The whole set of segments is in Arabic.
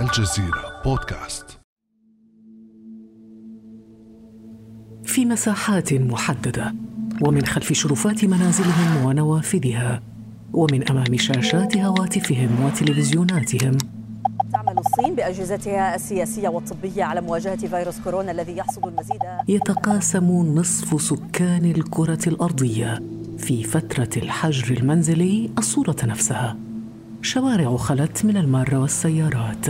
الجزيرة بودكاست. في مساحات محددة ومن خلف شرفات منازلهم ونوافذها ومن أمام شاشات هواتفهم وتلفزيوناتهم. تعمل الصين بأجهزتها السياسية والطبية على مواجهة فيروس كورونا الذي يحصد المزيد. يتقاسم نصف سكان الكرة الأرضية في فترة الحجر المنزلي الصورة نفسها. شوارع خلت من المارة والسيارات.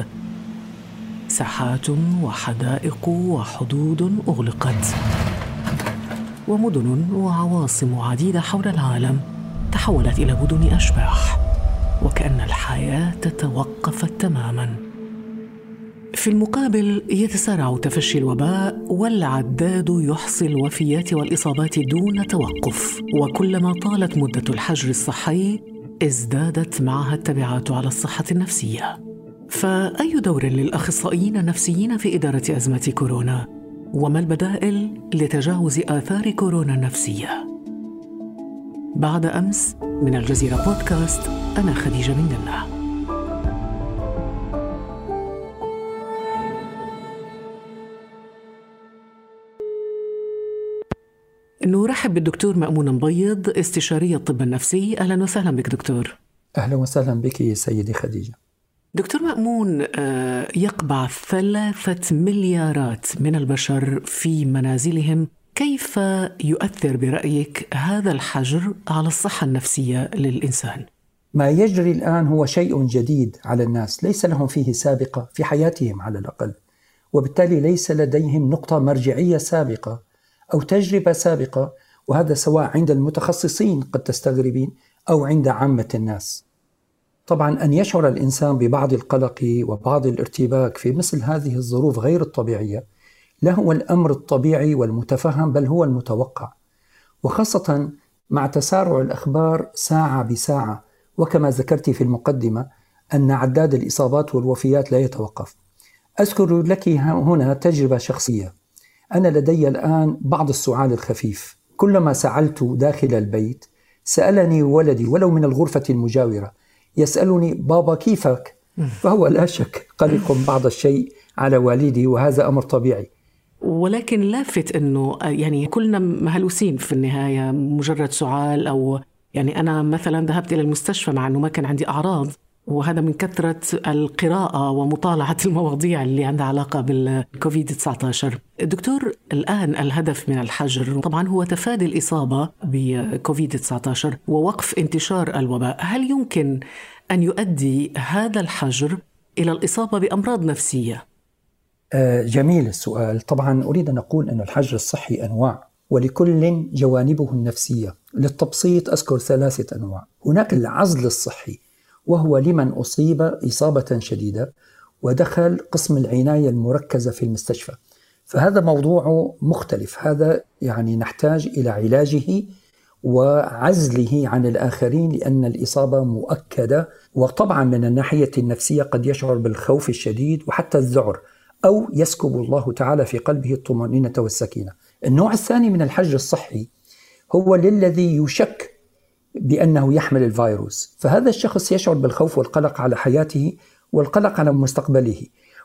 ساحات وحدائق وحدود أغلقت. ومدن وعواصم عديدة حول العالم تحولت إلى مدن أشباح. وكأن الحياة توقفت تماما. في المقابل يتسارع تفشي الوباء والعداد يحصي الوفيات والإصابات دون توقف. وكلما طالت مدة الحجر الصحي ازدادت معها التبعات على الصحة النفسية فأي دور للأخصائيين النفسيين في إدارة أزمة كورونا؟ وما البدائل لتجاوز آثار كورونا النفسية؟ بعد أمس من الجزيرة بودكاست أنا خديجة من الله نرحب بالدكتور مأمون مبيض استشاري الطب النفسي. أهلا وسهلا بك دكتور. أهلا وسهلا بك سيدي خديجة. دكتور مأمون آه، يقبع ثلاثة مليارات من البشر في منازلهم. كيف يؤثر برأيك هذا الحجر على الصحة النفسية للإنسان؟ ما يجري الآن هو شيء جديد على الناس. ليس لهم فيه سابقة في حياتهم على الأقل. وبالتالي ليس لديهم نقطة مرجعية سابقة أو تجربة سابقة وهذا سواء عند المتخصصين قد تستغربين أو عند عامة الناس. طبعا أن يشعر الإنسان ببعض القلق وبعض الارتباك في مثل هذه الظروف غير الطبيعية لا هو الأمر الطبيعي والمتفهم بل هو المتوقع. وخاصة مع تسارع الأخبار ساعة بساعة وكما ذكرت في المقدمة أن عداد الإصابات والوفيات لا يتوقف. أذكر لك هنا تجربة شخصية. أنا لدي الآن بعض السعال الخفيف. كلما سعلت داخل البيت سألني ولدي ولو من الغرفة المجاورة يسألني بابا كيفك؟ فهو لا شك قلق بعض الشيء على والدي وهذا أمر طبيعي ولكن لافت إنه يعني كلنا مهلوسين في النهاية مجرد سعال أو يعني أنا مثلا ذهبت إلى المستشفى مع إنه ما كان عندي أعراض وهذا من كثرة القراءة ومطالعة المواضيع اللي عندها علاقة بالكوفيد 19 دكتور الآن الهدف من الحجر طبعا هو تفادي الإصابة بكوفيد 19 ووقف انتشار الوباء. هل يمكن أن يؤدي هذا الحجر إلى الإصابة بأمراض نفسية؟ آه، جميل السؤال. طبعا أريد أن أقول أن الحجر الصحي أنواع ولكل جوانبه النفسية. للتبسيط أذكر ثلاثة أنواع. هناك العزل الصحي وهو لمن أصيب إصابة شديدة ودخل قسم العناية المركزة في المستشفى. فهذا موضوع مختلف. هذا يعني نحتاج إلى علاجه وعزله عن الآخرين لأن الإصابة مؤكدة. وطبعا من الناحية النفسية قد يشعر بالخوف الشديد وحتى الذعر أو يسكب الله تعالى في قلبه الطمأنينة والسكينة. النوع الثاني من الحج الصحي هو للذي يشك بأنه يحمل الفيروس، فهذا الشخص يشعر بالخوف والقلق على حياته والقلق على مستقبله،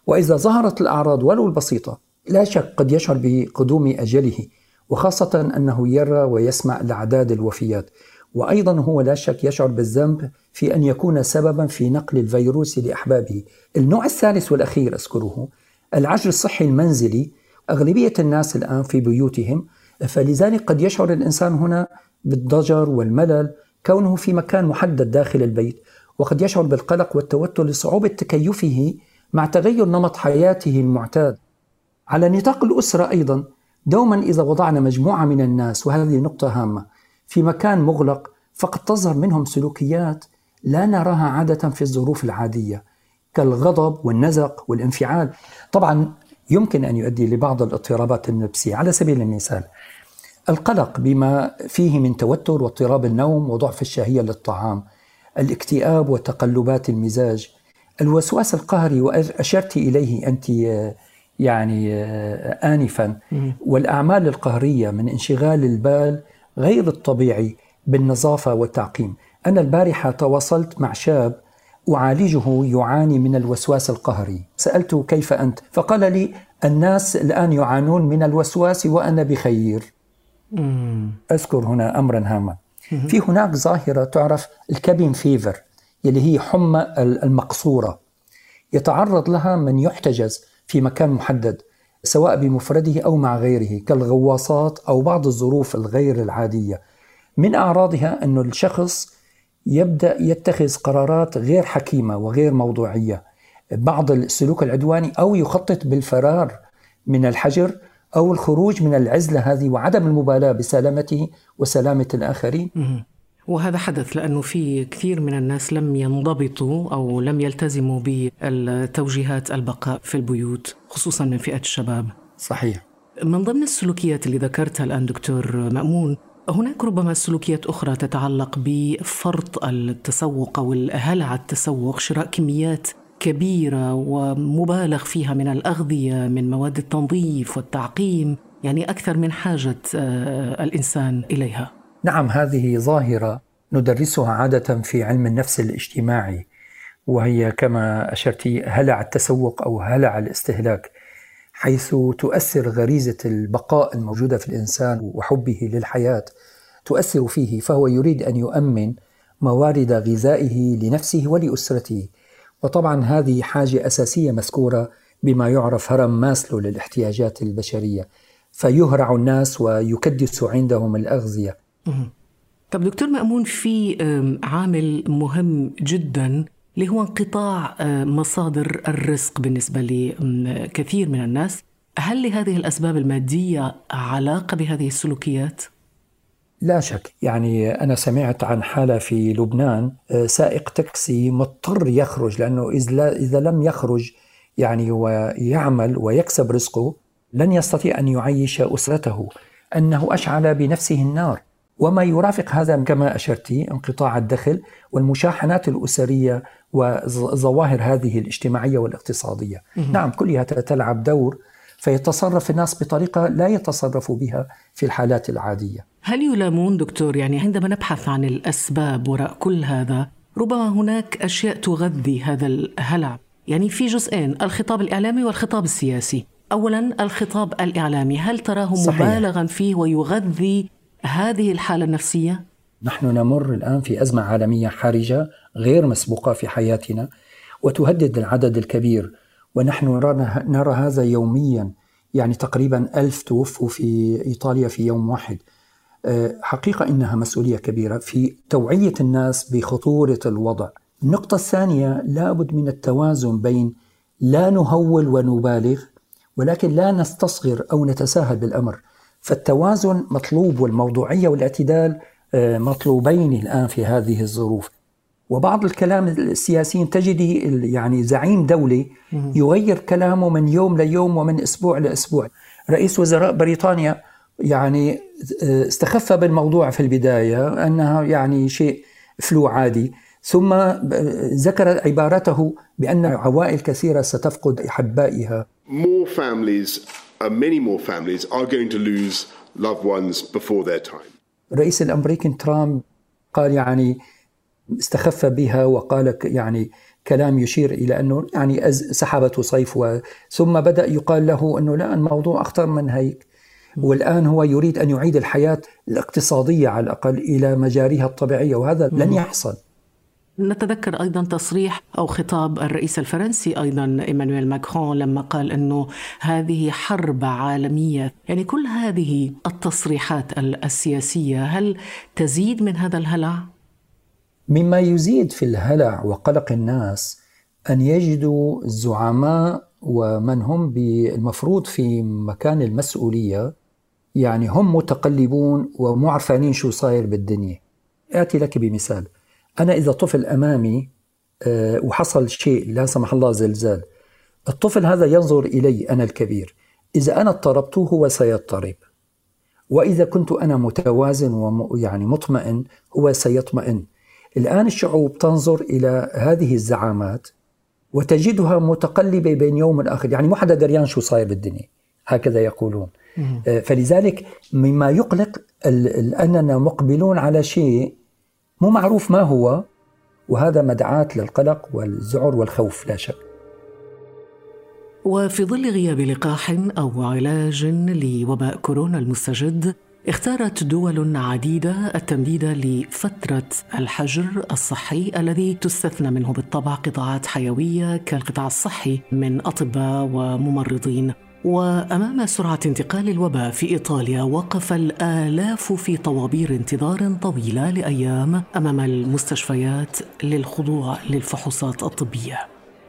وإذا ظهرت الأعراض ولو البسيطة لا شك قد يشعر بقدوم أجله، وخاصة أنه يرى ويسمع لاعداد الوفيات، وأيضا هو لا شك يشعر بالذنب في أن يكون سببا في نقل الفيروس لأحبابه. النوع الثالث والأخير أذكره العجل الصحي المنزلي. أغلبية الناس الآن في بيوتهم فلذلك قد يشعر الإنسان هنا بالضجر والملل كونه في مكان محدد داخل البيت وقد يشعر بالقلق والتوتر لصعوبة تكيفه مع تغير نمط حياته المعتاد. على نطاق الأسرة أيضا دوما إذا وضعنا مجموعة من الناس وهذه نقطة هامة في مكان مغلق فقد تظهر منهم سلوكيات لا نراها عادة في الظروف العادية كالغضب والنزق والانفعال. طبعا يمكن أن يؤدي لبعض الاضطرابات النفسية على سبيل المثال القلق بما فيه من توتر واضطراب النوم وضعف الشهية للطعام الاكتئاب وتقلبات المزاج الوسواس القهري وأشرت إليه أنت يعني آنفا. والأعمال القهرية من انشغال البال غير الطبيعي بالنظافة والتعقيم. أنا البارحة تواصلت مع شاب أعالجه يعاني من الوسواس القهري. سألته كيف أنت؟ فقال لي الناس الآن يعانون من الوسواس وأنا بخير. أذكر هنا أمرا هاما. في هناك ظاهرة تعرف الكابين فيفر يلي هي حمى المقصورة. يتعرض لها من يحتجز في مكان محدد سواء بمفرده أو مع غيره كالغواصات أو بعض الظروف الغير العادية. من أعراضها أن الشخص يبدأ يتخذ قرارات غير حكيمة وغير موضوعية. بعض السلوك العدواني أو يخطط بالفرار من الحجر أو الخروج من العزلة هذه وعدم المبالاة بسلامته وسلامة الآخرين؟ وهذا حدث لأنه في كثير من الناس لم ينضبطوا أو لم يلتزموا بالتوجيهات البقاء في البيوت خصوصا من فئة الشباب. صحيح. من ضمن السلوكيات اللي ذكرتها الآن دكتور مأمون هناك ربما سلوكيات أخرى تتعلق بفرط التسوق أو الهلع التسوق شراء كميات كبيرة ومبالغ فيها من الأغذية من مواد التنظيف والتعقيم يعني أكثر من حاجة آه، الإنسان إليها. نعم هذه ظاهرة ندرسها عادة في علم النفس الاجتماعي وهي كما أشرت هلع التسوق أو هلع الاستهلاك حيث تؤثر غريزة البقاء الموجودة في الإنسان وحبه للحياة تؤثر فيه فهو يريد أن يؤمن موارد غذائه لنفسه ولأسرته. وطبعا هذه حاجة أساسية مذكورة بما يعرف هرم ماسلو للاحتياجات البشرية فيهرع الناس ويكدس عندهم الأغذية. طب دكتور مأمون في عامل مهم جدا اللي هو انقطاع مصادر الرزق بالنسبة لكثير من الناس. هل لهذه الأسباب المادية علاقة بهذه السلوكيات؟ لا شك يعني أنا سمعت عن حالة في لبنان آه، سائق تاكسي مضطر يخرج لأنه إذا لم يخرج يعني ويعمل ويكسب رزقه لن يستطيع أن يعيش أسرته أنه أشعل بنفسه النار. وما يرافق هذا كما أشرت انقطاع الدخل والمشاحنات الأسرية وظواهر هذه الاجتماعية والاقتصادية. نعم كلها تلعب دور فيتصرف الناس بطريقة لا يتصرف بها في الحالات العادية هل يلامون دكتور يعني عندما نبحث عن الأسباب وراء كل هذا ربما هناك أشياء تغذي هذا الهلع يعني في جزئين الخطاب الإعلامي والخطاب السياسي أولا الخطاب الإعلامي هل تراه صحيح. مبالغا فيه ويغذي هذه الحالة النفسية؟ نحن نمر الآن في أزمة عالمية حرجة غير مسبوقة في حياتنا وتهدد العدد الكبير ونحن نرى هذا يوميا يعني تقريبا ألف توفوا في إيطاليا في يوم واحد. آه، حقيقة إنها مسؤولية كبيرة في توعية الناس بخطورة الوضع. النقطة الثانية لابد من التوازن بين لا نهول ونبالغ ولكن لا نستصغر أو نتساهل بالأمر. فالتوازن مطلوب والموضوعية والاعتدال آه، مطلوبين الآن في هذه الظروف. وبعض الكلام السياسيين تجده يعني زعيم دولة يغير كلامه من يوم ليوم ومن أسبوع لأسبوع. رئيس وزراء بريطانيا يعني آه، استخف بالموضوع في البداية أنها يعني شيء فلو عادي. ثم ذكر عبارته بأن عوائل كثيرة ستفقد أحبائها More families, uh, many more families are going to lose loved ones before their time. الرئيس الأمريكي ترامب قال يعني استخف بها وقال يعني كلام يشير إلى أنه يعني سحابه صيف ثم بدأ يقال له أنه لا الموضوع أخطر من هيك. والآن هو يريد أن يعيد الحياة الاقتصادية على الأقل إلى مجاريها الطبيعية وهذا لن يحصل. نتذكر أيضا تصريح أو خطاب الرئيس الفرنسي أيضا إيمانويل ماكرون لما قال أنه هذه حرب عالمية، يعني كل هذه التصريحات السياسية هل تزيد من هذا الهلع؟ مما يزيد في الهلع وقلق الناس أن يجدوا الزعماء ومن هم المفروض في مكان المسؤولية يعني هم متقلبون ومو عرفانين شو صاير بالدنيا. آتي لك بمثال. أنا إذا طفل أمامي آه، وحصل شيء لا سمح الله زلزال الطفل هذا ينظر إلي أنا الكبير. إذا أنا اضطربت هو سيضطرب. وإذا كنت أنا متوازن ويعني مطمئن هو سيطمئن. الآن الشعوب تنظر إلى هذه الزعامات وتجدها متقلبة بين يوم وآخر. يعني مو حدا دريان شو صاير بالدنيا. هكذا يقولون. آه، فلذلك مما يقلق أننا مقبلون على شيء مو معروف ما هو وهذا مدعاة للقلق والذعر والخوف لا شك. وفي ظل غياب لقاح أو علاج لوباء كورونا المستجد اختارت دول عديدة التمديد لفترة الحجر الصحي الذي تستثنى منه بالطبع قطاعات حيوية كالقطاع الصحي من أطباء وممرضين. وأمام سرعة انتقال الوباء في إيطاليا وقف الآلاف في طوابير انتظار طويلة لأيام أمام المستشفيات للخضوع للفحوصات الطبية.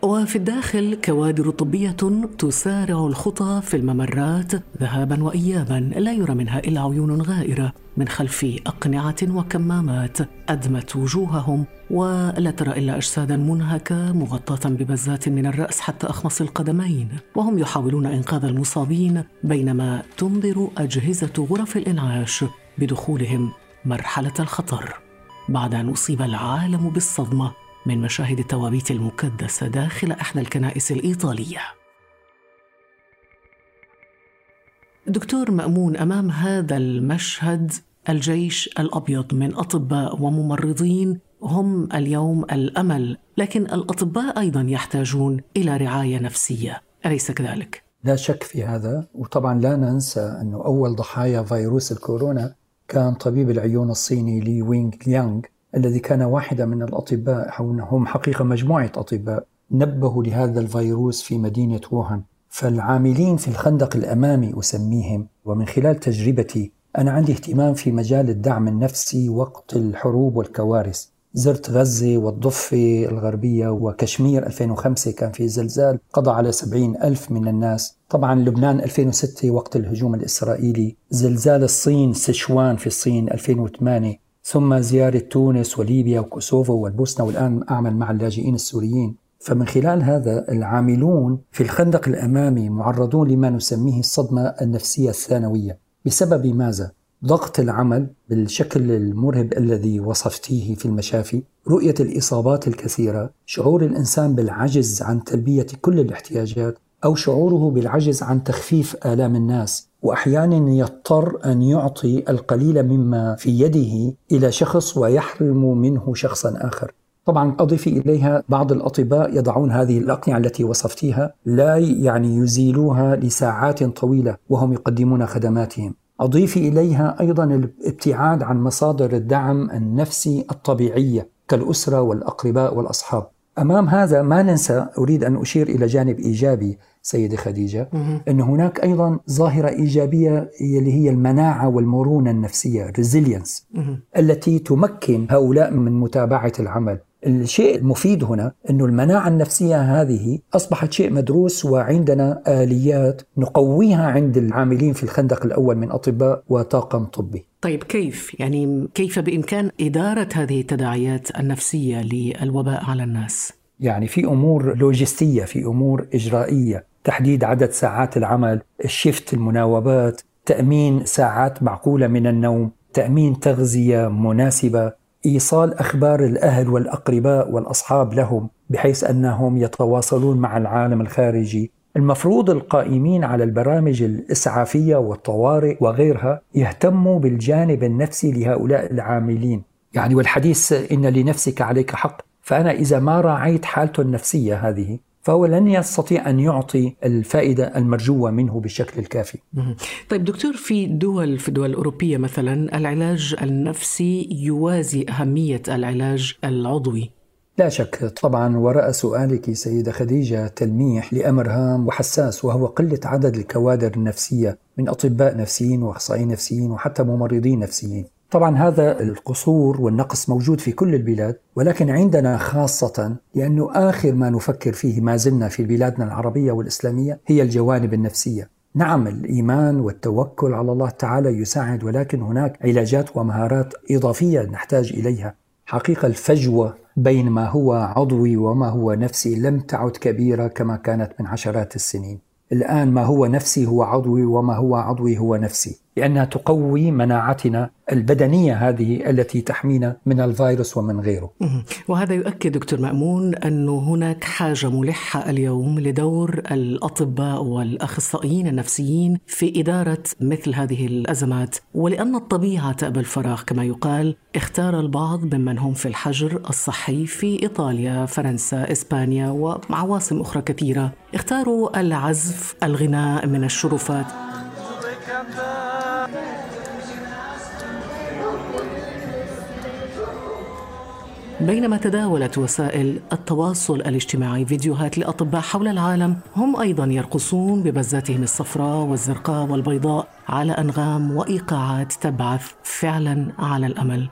وفي الداخل كوادر طبية تسارع الخطى في الممرات ذهابا وإيابا لا يرى منها إلا عيون غائرة من خلف أقنعة وكمامات أدمت وجوههم ولا ترى إلا أجسادا منهكة مغطاة ببزات من الرأس حتى أخمص القدمين. وهم يحاولون إنقاذ المصابين بينما تنذر أجهزة غرف الإنعاش بدخولهم مرحلة الخطر. بعد أن أصيب العالم بالصدمة من مشاهد التوابيت المكدسة داخل إحدى الكنائس الإيطالية. دكتور مأمون أمام هذا المشهد الجيش الأبيض من أطباء وممرضين هم اليوم الأمل، لكن الأطباء أيضا يحتاجون إلى رعاية نفسية، أليس كذلك؟ لا شك في هذا وطبعا لا ننسى أنه أول ضحايا فيروس الكورونا كان طبيب العيون الصيني لي وينغ ليانغ الذي كان واحدا من الأطباء هم حقيقة مجموعة أطباء نبهوا لهذا الفيروس في مدينة ووهان. فالعاملين في الخندق الأمامي أسميهم ومن خلال تجربتي أنا عندي اهتمام في مجال الدعم النفسي وقت الحروب والكوارث. زرت غزة والضفة الغربية وكشمير 2005 كان في زلزال قضى على 70 ألف من الناس. طبعا لبنان 2006 وقت الهجوم الإسرائيلي زلزال الصين سيشوان في الصين 2008 ثم زيارة تونس وليبيا وكوسوفو والبوسنة والآن أعمل مع اللاجئين السوريين. فمن خلال هذا العاملون في الخندق الأمامي معرضون لما نسميه الصدمة النفسية الثانوية. بسبب ماذا؟ ضغط العمل بالشكل المرهب الذي وصفتيه في المشافي، رؤية الإصابات الكثيرة، شعور الإنسان بالعجز عن تلبية كل الاحتياجات، أو شعوره بالعجز عن تخفيف آلام الناس، واحيانا يضطر أن يعطي القليل مما في يده إلى شخص ويحرم منه شخصا آخر. طبعا أضيف إليها بعض الأطباء يضعون هذه الأقنعة التي وصفتيها لا يعني يزيلوها لساعات طويلة وهم يقدمون خدماتهم. أضيف إليها أيضا الابتعاد عن مصادر الدعم النفسي الطبيعية كالأسرة والأقرباء والأصحاب. أمام هذا ما ننسى أريد أن أشير إلى جانب إيجابي سيدة خديجة أن هناك أيضا ظاهرة إيجابية اللي هي المناعة والمرونة النفسية resilience التي تمكن هؤلاء من متابعة العمل. الشيء المفيد هنا أن المناعة النفسية هذه أصبحت شيء مدروس وعندنا آليات نقويها عند العاملين في الخندق الأول من أطباء وطاقم طبي طيب كيف؟ يعني كيف بإمكان إدارة هذه التداعيات النفسية للوباء على الناس؟ يعني في أمور لوجستية في أمور إجرائية تحديد عدد ساعات العمل الشفت المناوبات تأمين ساعات معقولة من النوم تأمين تغذية مناسبة إيصال أخبار الأهل والأقرباء والأصحاب لهم بحيث أنهم يتواصلون مع العالم الخارجي. المفروض القائمين على البرامج الإسعافية والطوارئ وغيرها يهتموا بالجانب النفسي لهؤلاء العاملين. يعني والحديث إن لنفسك عليك حق فأنا إذا ما راعيت حالته النفسية هذه فهو لن يستطيع أن يعطي الفائدة المرجوة منه بالشكل الكافي. طيب دكتور في دول في الدول الاوروبيه مثلا العلاج النفسي يوازي أهمية العلاج العضوي. لا شك طبعا وراء سؤالك سيدة خديجة تلميح لأمر هام وحساس وهو قلة عدد الكوادر النفسية من أطباء نفسيين وأخصائيين نفسيين وحتى ممرضين نفسيين طبعا هذا القصور والنقص موجود في كل البلاد ولكن عندنا خاصة لأنه آخر ما نفكر فيه ما زلنا في بلادنا العربية والإسلامية هي الجوانب النفسية. نعم الإيمان والتوكل على الله تعالى يساعد ولكن هناك علاجات ومهارات إضافية نحتاج إليها. حقيقة الفجوة بين ما هو عضوي وما هو نفسي لم تعد كبيرة كما كانت من عشرات السنين. الآن ما هو نفسي هو عضوي وما هو عضوي هو نفسي. لأنها تقوي مناعتنا البدنية هذه التي تحمينا من الفيروس ومن غيره. وهذا يؤكد دكتور مأمون أن هناك حاجة ملحة اليوم لدور الأطباء والأخصائيين النفسيين في إدارة مثل هذه الأزمات ولأن الطبيعة تأبى الفراغ كما يقال. اختار البعض ممن هم في الحجر الصحي في إيطاليا فرنسا إسبانيا وعواصم أخرى كثيرة. اختاروا العزف الغناء من الشرفات. بينما تداولت وسائل التواصل الاجتماعي فيديوهات لأطباء حول العالم هم أيضا يرقصون ببزاتهم الصفراء والزرقاء والبيضاء على أنغام وإيقاعات تبعث فعلا على الأمل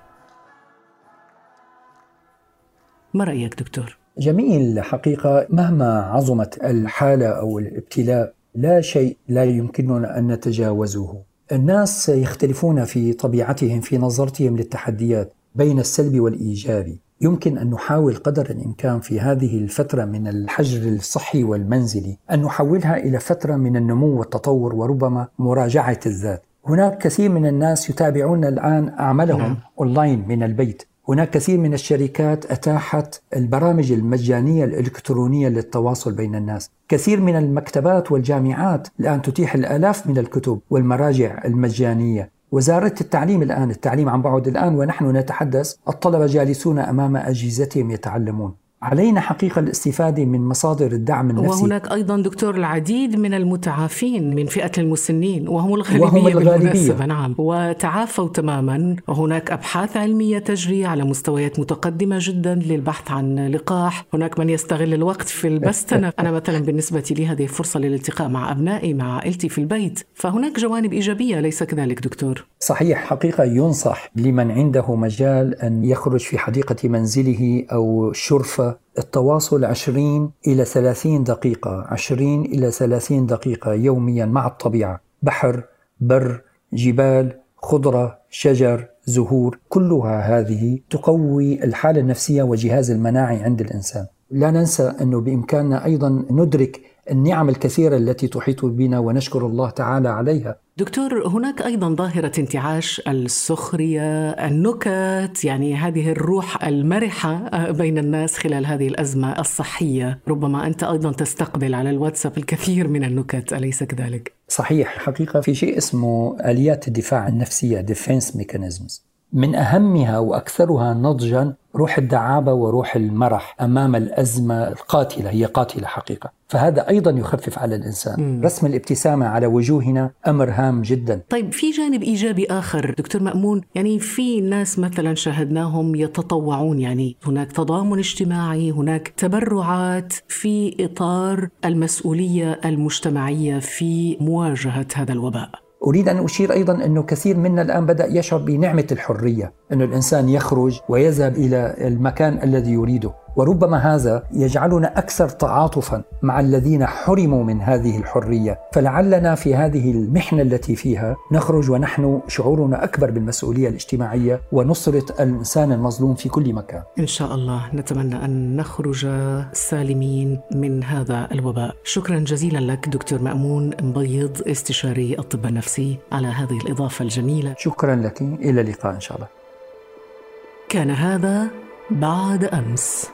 ما رأيك دكتور؟ جميل حقيقة مهما عظمت الحالة أو الابتلاء لا شيء لا يمكننا أن نتجاوزه. الناس يختلفون في طبيعتهم في نظرتهم للتحديات بين السلبي والإيجابي يمكن أن نحاول قدر الإمكان في هذه الفترة من الحجر الصحي والمنزلي أن نحولها إلى فترة من النمو والتطور وربما مراجعة الذات. هناك كثير من الناس يتابعون الآن أعمالهم نعم. أونلاين من البيت. هناك كثير من الشركات أتاحت البرامج المجانية الإلكترونية للتواصل بين الناس. كثير من المكتبات والجامعات الآن تتيح الآلاف من الكتب والمراجع المجانية. وزارة التعليم الآن التعليم عن بعد الآن ونحن نتحدث الطلبة جالسون أمام أجهزتهم يتعلمون. علينا حقيقة الاستفادة من مصادر الدعم النفسي. وهناك أيضا دكتور العديد من المتعافين من فئة المسنين وهم الغالبية, وهم الغالبية. نعم. وتعافوا تماما. وهناك أبحاث علمية تجري على مستويات متقدمة جدا للبحث عن لقاح. هناك من يستغل الوقت في البستنة. أنا مثلا بالنسبة لي هذه فرصة للالتقاء مع أبنائي مع عائلتي في البيت. فهناك جوانب إيجابية ليس كذلك دكتور؟ صحيح حقيقة ينصح لمن عنده مجال أن يخرج في حديقة منزله أو شرفة التواصل 20 إلى 30 دقيقة 20 إلى 30 دقيقة يوميا مع الطبيعة. بحر بر جبال خضرة شجر زهور كلها هذه تقوي الحالة النفسية وجهاز المناعي عند الإنسان. لا ننسى أنه بإمكاننا أيضا ندرك النعم الكثيرة التي تحيط بنا ونشكر الله تعالى عليها. دكتور هناك أيضا ظاهرة انتعاش السخرية النكت يعني هذه الروح المرحة بين الناس خلال هذه الأزمة الصحية. ربما أنت أيضا تستقبل على الواتساب الكثير من النكت أليس كذلك؟ صحيح حقيقة في شيء اسمه آليات الدفاع النفسية defense mechanisms. من أهمها وأكثرها نضجا روح الدعابة وروح المرح أمام الأزمة القاتلة هي قاتلة حقيقة. فهذا أيضا يخفف على الإنسان. مم. رسم الابتسامة على وجوهنا أمر هام جدا. طيب في جانب إيجابي آخر دكتور مأمون يعني في ناس مثلا شاهدناهم يتطوعون يعني هناك تضامن اجتماعي هناك تبرعات في إطار المسؤولية المجتمعية في مواجهة هذا الوباء. أريد أن أشير أيضا أنه كثير منا الآن بدأ يشعر بنعمة الحرية. أن الإنسان يخرج ويذهب إلى المكان الذي يريده وربما هذا يجعلنا أكثر تعاطفا مع الذين حرموا من هذه الحرية، فلعلنا في هذه المحنة التي فيها نخرج ونحن شعورنا أكبر بالمسؤولية الاجتماعية ونصره الإنسان المظلوم في كل مكان. إن شاء الله نتمنى أن نخرج سالمين من هذا الوباء. شكرا جزيلا لك دكتور مأمون مبيض استشاري الطب النفسي على هذه الإضافة الجميلة. شكرا لك إلى اللقاء إن شاء الله. كان هذا بعد أمس.